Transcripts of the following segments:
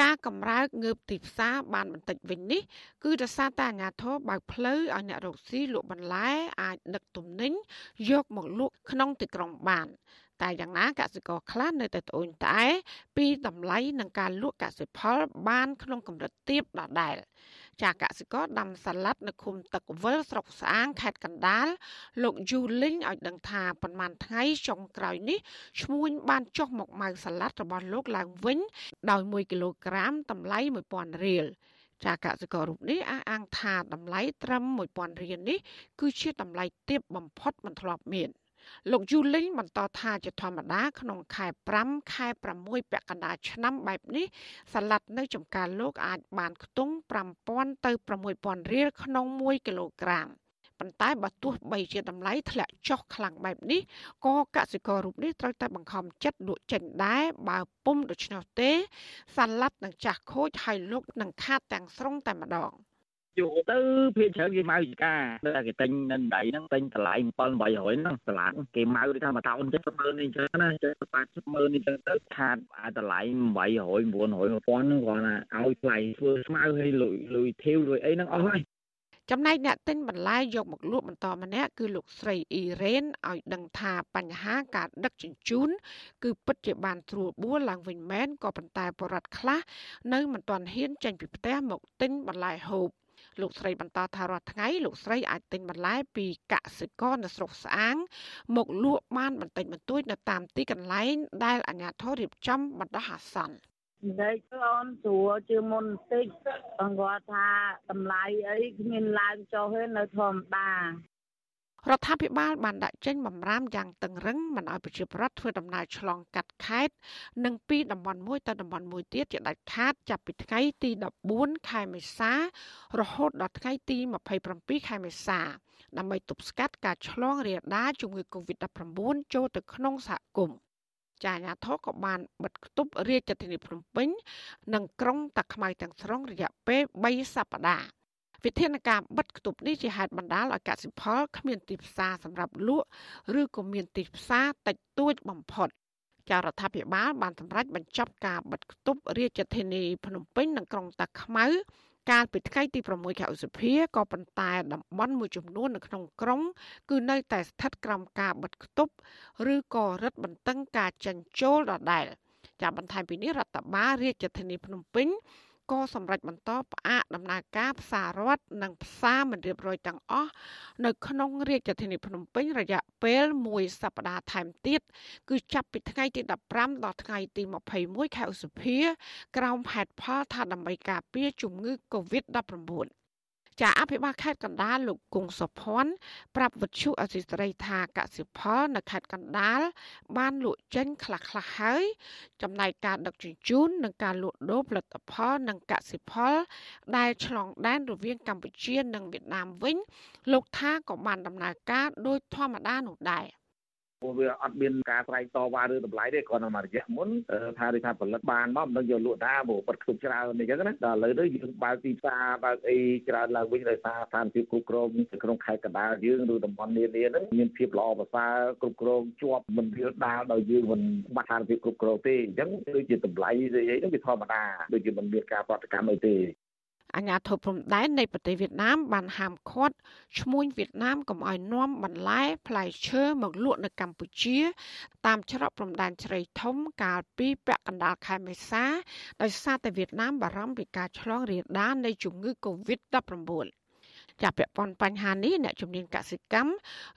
ការកម្រើកងើបទីផ្សារបានបន្តិចវិញនេះគឺដោយសារតែអាជ្ញាធរបើកផ្លូវឲ្យអ្នករកស៊ីលក់បន្លែអាចដឹកទំនិញយកមកលក់ក្នុងទីក្រុងបានតែយ៉ាងណាកសិករខ្លះនៅតែត្អូញត្អែពីតម្លៃនឹងការលក់កសិផល បានក្នុងកម្រិតទាបដដែលចាកសិករដាំសាឡាត់នៅឃុំទឹកវិលស្រុកស្អាងខេត្តកណ្ដាលលោកយូលីងឲ្យដឹងថាប្រហែលថ្ងៃចុងក្រោយនេះឈ្មួញបានចុះមកម៉ៅសាឡាត់របស់លោកឡើងវិញ ដោយ1គីឡូក្រាមតម្លៃ1000រៀលចាកសិកររូបនេះអះអាងថាតម្លៃត្រឹម1000រៀលនេះគឺជាតម្លៃទាបបំផុតមិនធ្លាប់មាន។ លោកយូលីងបន្តថាជាធម្មតាក្នុងខែ5ខែ6ពាក់កណ្ដាលឆ្នាំបែបនេះសាឡាត់នៅចំការលោកអាចបានខ្ទង់5000ទៅ6000រៀលក្នុង1គីឡូក្រាមប៉ុន្តែបើទោះបីជាតម្លៃធ្លាក់ចុះខ្លាំងបែបនេះក៏កសិកររូបនេះត្រូវតែបង្ខំចិត្តលក់ចេញដែរបើពុំដូច្នោះទេសាឡាត់នឹងចាស់ខូចហើយលោកនឹងខាតទាំងស្រុងតែម្ដង។ យកទៅភាគច្រើនគេម៉ៅចកានៅតែគេទិញនៅដៃហ្នឹងទិញតម្លៃ7 800ហ្នឹងសាឡាគេម៉ៅដូចថាមួយតោន70ម៉ឺននេះចឹងណា80ម៉ឺននេះចឹងទៅខាតអាតម្លៃ800 900 1000ហ្នឹងគាត់ណាឲ្យថ្លៃធ្វើស្មៅឲ្យលុយលុយធាវលុយអីហ្នឹងអស់ហើយចំណែកអ្នកទិញបន្លែយកមកលក់បន្តម្នាក់គឺលោកស្រីអ៊ីរ៉េនឲ្យដឹងថាបញ្ហាការដឹកជញ្ជូនគឺពិតជាបានត្រួតបួលឡើងវិញមែនក៏ប៉ុន្តែបរិវត្តខ្លះនៅមិនទាន់ហ៊ានចេញពីផ្ទះមកទិញបន្លែហូប លោកស្រីបន្តថារាល់ថ្ងៃលោកស្រីអាចទិញបន្លែពីកសិករនៅស្រុកស្អាង មកលក់បានបន្តិចបន្តួចនៅតាមទីកន្លែងដែលអាជ្ញាធររៀបចំបណ្ដោះអាសន្ននិយាយទៅអូនស្រួលជាងមុនបន្តិចបងគាត់ថាតម្លៃអីគ្មានឡើងចុះទេនៅធម្មតា រដ្ឋាភិបាលបានដាក់ចេញបំរាមយ៉ាងតឹងរឹងមិនឲ្យប្រជាពលរដ្ឋធ្វើដំណើរឆ្លងកាត់ខេត្តនិងពីតំបន់មួយទៅតំបន់មួយទៀតជាដាច់ខាតចាប់ពីថ្ងៃទី14ខែមេសា រហូតដល់ថ្ងៃទី27ខែមេសាដើម្បីទប់ស្កាត់ការឆ្លងរាលដាលជំងឺ Covid-19 ចូលទៅក្នុងសហគមន៍ចាអាញាធរក៏បានបិទគប់រាជធានីភ្នំពេញ និងក្រុងតាខ្មៅទាំងស្រុងរយៈពេល3សប្តាហ៍ វិធានការបិទគប់នេះជាហេតុបណ្ដាលឲ្យកសិផលគ្មានទីផ្សារសម្រាប់លក់ឬក៏មានទីផ្សារតិចតួចបំផុតចារដ្ឋាភិបាលបានសម្រេចបញ្ចប់ការបិទគប់រាជធានីភ្នំពេញនិងក្រុងតាខ្មៅកាលពីថ្ងៃទី6ខែឧសភាក៏ប៉ុន្តែតំបន់មួយចំនួននៅក្នុងក្រុង គឺនៅតែស្ថិតក្រោមការបិទគប់ឬក៏រឹតបន្តឹងការចិញ្ចោលដដែលចាបន្ថែមពីនេះរដ្ឋបាលរាជធានីភ្នំពេញ ក៏សម្រេចបន្តផ្អាកដំណើរការផ្សាររដ្ឋនិងផ្សារមិនរៀបរយទាំងអស់នៅក្នុងរាជធានីភ្នំពេញរយៈពេល1សប្តាហ៍ថែមទៀតគឺចាប់ពីថ្ងៃទី15ដល់ថ្ងៃទី21ខែឧសភា ក្រោមហេតុផលថាដើម្បីការពារជំងឺ Covid-19 ចាអភិបាលខេត្តកណ្ដាលលោកគង់សុភ័ណ្ឌប្រាប់វិទ្យុអសីស្រីថាកសិផលនៅខេត្តកណ្ដាលបានលក់ចេញខ្លះខ្លះហើយ ចំណែកការដឹកជញ្ជូននិងការលក់ដូរផលិតផលនិងកសិផល ដែលឆ្លងដែនរវាងកម្ពុជានិងវៀតណាមវិញ លោកថាក៏បានដំណើរការដោយធម្មតានោះដែរ។ ព្រោះវាអត់មានការស្រែកតវ៉ាឬតម្លៃទេគ្រាន់តែមករយៈមុនថាដូចថាផលិតបានមកមិនដឹងយកលក់តាព្រោះបាត់គ្រប់ច្រើនអញ្ចឹងណាដល់ឥឡូវទៅយើងបើកទីផ្សារបើកអីច្រើនឡើងវិញដោយសារស្ថានភាពគ្រប់គ្រងក្នុងខេត្តកណ្ដាលយើងឬតំបន់នានាហ្នឹងមានភាពល្អប្រសើរគ្រប់គ្រងជាប់មិនវាដាលដោយយើងមិនបាត់ស្ថានភាពគ្រប់គ្រងទេអញ្ចឹងដូចជាតម្លៃស្អីហ្នឹងវាធម្មតាដូចជាមិនមានការប្រតិកម្មអីទេ អាញាធិបព្រំដែននៃប្រទេសវៀតណាមបានហាមឃាត់ឈ្មួញវៀតណាមកុំឲ្យនាំបន្លែផ្លែឈើមកលក់នៅកម្ពុជា តាមច្រកព្រំដែនជ្រៃធំកាលពីពាក់កណ្ដាលខែមេសាដោយសារតែវៀតណាមបារម្ភពីការឆ្លងរាលដាលនៃជំងឺ Covid-19 ចាប់ពាក់ព័ន្ធបញ្ហានេះអ្នកជំនាញកសិកម្ម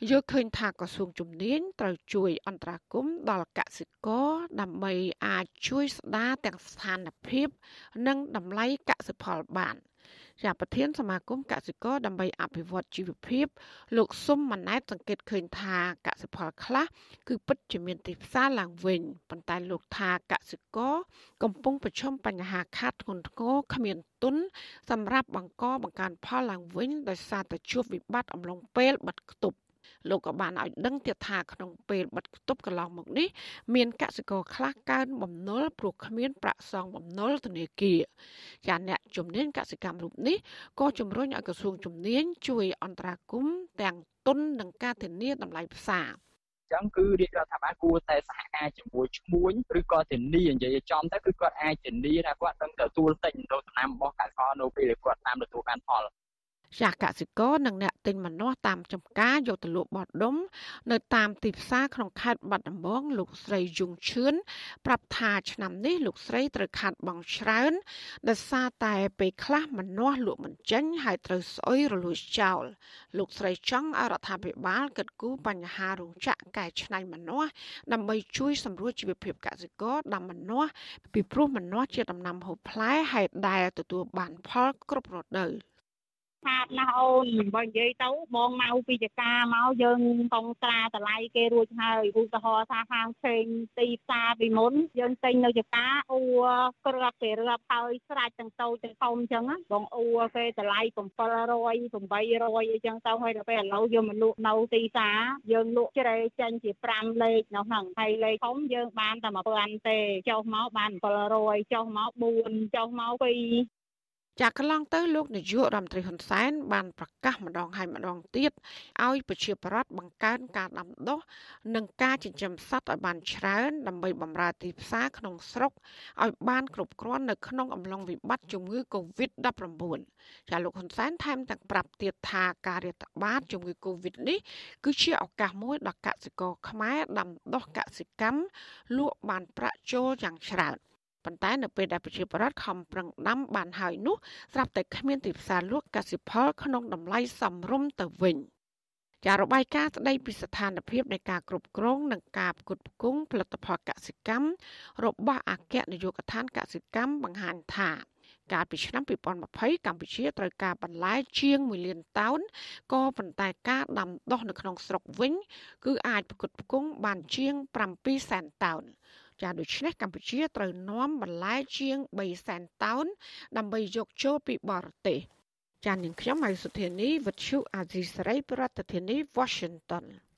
យល់ឃើញថាក្រសួងជំនាញត្រូវជួយអន្តរាគមន៍ដល់កសិករដើម្បីអាចជួយស្ដារទាំងស្ថានភាព និងតម្លៃកសិផលបាន ជាប្រធានសមាគមកសិករដើម្បីអភិវឌ្ឍជីវភាព លោកស៊ុំម៉ាណែតសង្កេតឃើញថាកសិផលខ្លះគឺពិតជាមានទីផ្សារឡើងវិញប៉ុន្តែលោកថាកសិករកំពុងប្រឈមបញ្ហាខាតធ្ងន់ធ្ងរគ្មានទុនសម្រាប់បង្កបង្កើនផលឡើងវិញដោយសារតែជួបវិបត្តិអំឡុងពេលបិទគប់ លោកក៏បានឲ្យដឹងទៀតថាក្នុងពេលបិទគប់កន្លងមកនេះមានកសិករខ្លះកើនបំណុលព្រោះគ្មានប្រាក់សងបំណុលធនាគារចាអ្នកជំនាញកសិកម្មរូបនេះក៏ជំរុញឲ្យក្រសួងជំនាញជួយអន្តរាគមន៍ទាំងទុននិងការធានាតម្លៃផ្សារចឹងគឺរាជរដ្ឋាភិបាលគួរតែសហការជាមួយឈ្មួញឬក៏ធានានិយាយចំទៅគឺគាត់អាចធានាថាគាត់នឹងទទួលទិញនៅដំណាំរបស់កសិករនៅពេលដែលគាត់តាមទទួលបានផល ចាកសិករនិងអ្នកទិញម្នាស់តាមចំការយកទៅលក់បោះដុំនៅតាមទីផ្សារក្នុងខេត្តបាត់ដំបងលោកស្រីយុងឈឿនប្រាប់ថាឆ្នាំនេះលោកស្រីត្រូវខាត់បងច្រើនដោយសារតែពេលខ្លះម្នាស់លក់មិនចេញហើយត្រូវស្អុយរលួយចោលលោកស្រីចង់ឲ្យរដ្ឋាភិបាលកិត្តគូបញ្ហារោងចក្រកែច្នៃម្នាស់ដើម្បីជួយសម្រួលជីវភាពកសិករដាំម្នាស់ពីព្រោះម្នាស់ជាដំណាំហូបផ្លែហើយដែលទទួលបានផលគ្រប់រដូវ ខាតណាស់អូនបើនិយាយទៅបងមកពីចការមកយើងកងត្រាតម្លៃគេរួចហើយឧទាហរណ៍ថាខាងផ្សេងទីផ្សារពីមុនយើងទិញនៅចការអ៊ូគ្រាប់គេរាប់ហើយស្រាច់ទាំងតូចទាំងធំអញ្ចឹងបងអ៊ូគេតម្លៃ700 800អីចឹងទៅហើយដល់ពេលឥឡូវយើងមកលក់នៅទីផ្សារយើងលក់ជ្រេចេញជា5លេខនៅហ្នឹងហើយលេខធំយើងបានតែ1000ទេចុះមកបាន700ចុះមក4ចុះមក2 ចាក់កន្លងទៅលោកនាយករដ្ឋមន្ត្រីហ៊ុនសែនបានប្រកាសម្ដងហើយម្ដងទៀតឲ្យប្រជាប្រដ្ឋបង្កើនការដាំដុះនិងការចិញ្ចឹមសត្វឲ្យបានច្រើនដើម្បីបម្រើទីផ្សារក្នុងស្រុកឲ្យបានគ្រប់គ្រាន់នៅក្នុងអំឡុងវិបត្តិជំងឺ Covid-19 ចាលោកហ៊ុនសែនថែមទាំងប្រាប់ទៀតថាការរាតត្បាតជំងឺ Covid នេះគឺជាឱកាសមួយដល់កសិករខ្មែរដាំដុះកសិកម្មលក់បានប្រាក់ចូលយ៉ាងច្រើន ប៉ុន្តែនៅពេលដែលប្រជាពលរដ្ឋខំប្រឹងដាំបានហើយនោះស្រាប់តែគ្មានទីផ្សារលក់កសិផល ក្នុងតម្លៃសមរម្យទៅវិញចាររបាយការណ៍ស្ដីពីស្ថានភាពនៃការគ្រប់គ្រងនិងការផ្គត់ផ្គង់ផលិតផលកសិកម្មរបស់អគ្គនាយកដ្ឋានកសិកម្មបង្ហាញថាកាលពីឆ្នាំ2020កម្ពុជាត្រូវការបន្លែជាង1លានតោនក៏ប៉ុន្តែការដាំដុះនៅក្នុងស្រុកវិញ គឺអាចផ្គត់ផ្គង់បានជាង7សែនតោន ចាដូច្នេះកម្ពុជាត្រូវនាំបន្លែជាង3សែនតោនដើម្បីយកចូលពីបរទេសចានាងខ្ញុំហៅសុធានីវិទ្យុអាស៊ីសេរីប្រធានាធិបតី Washington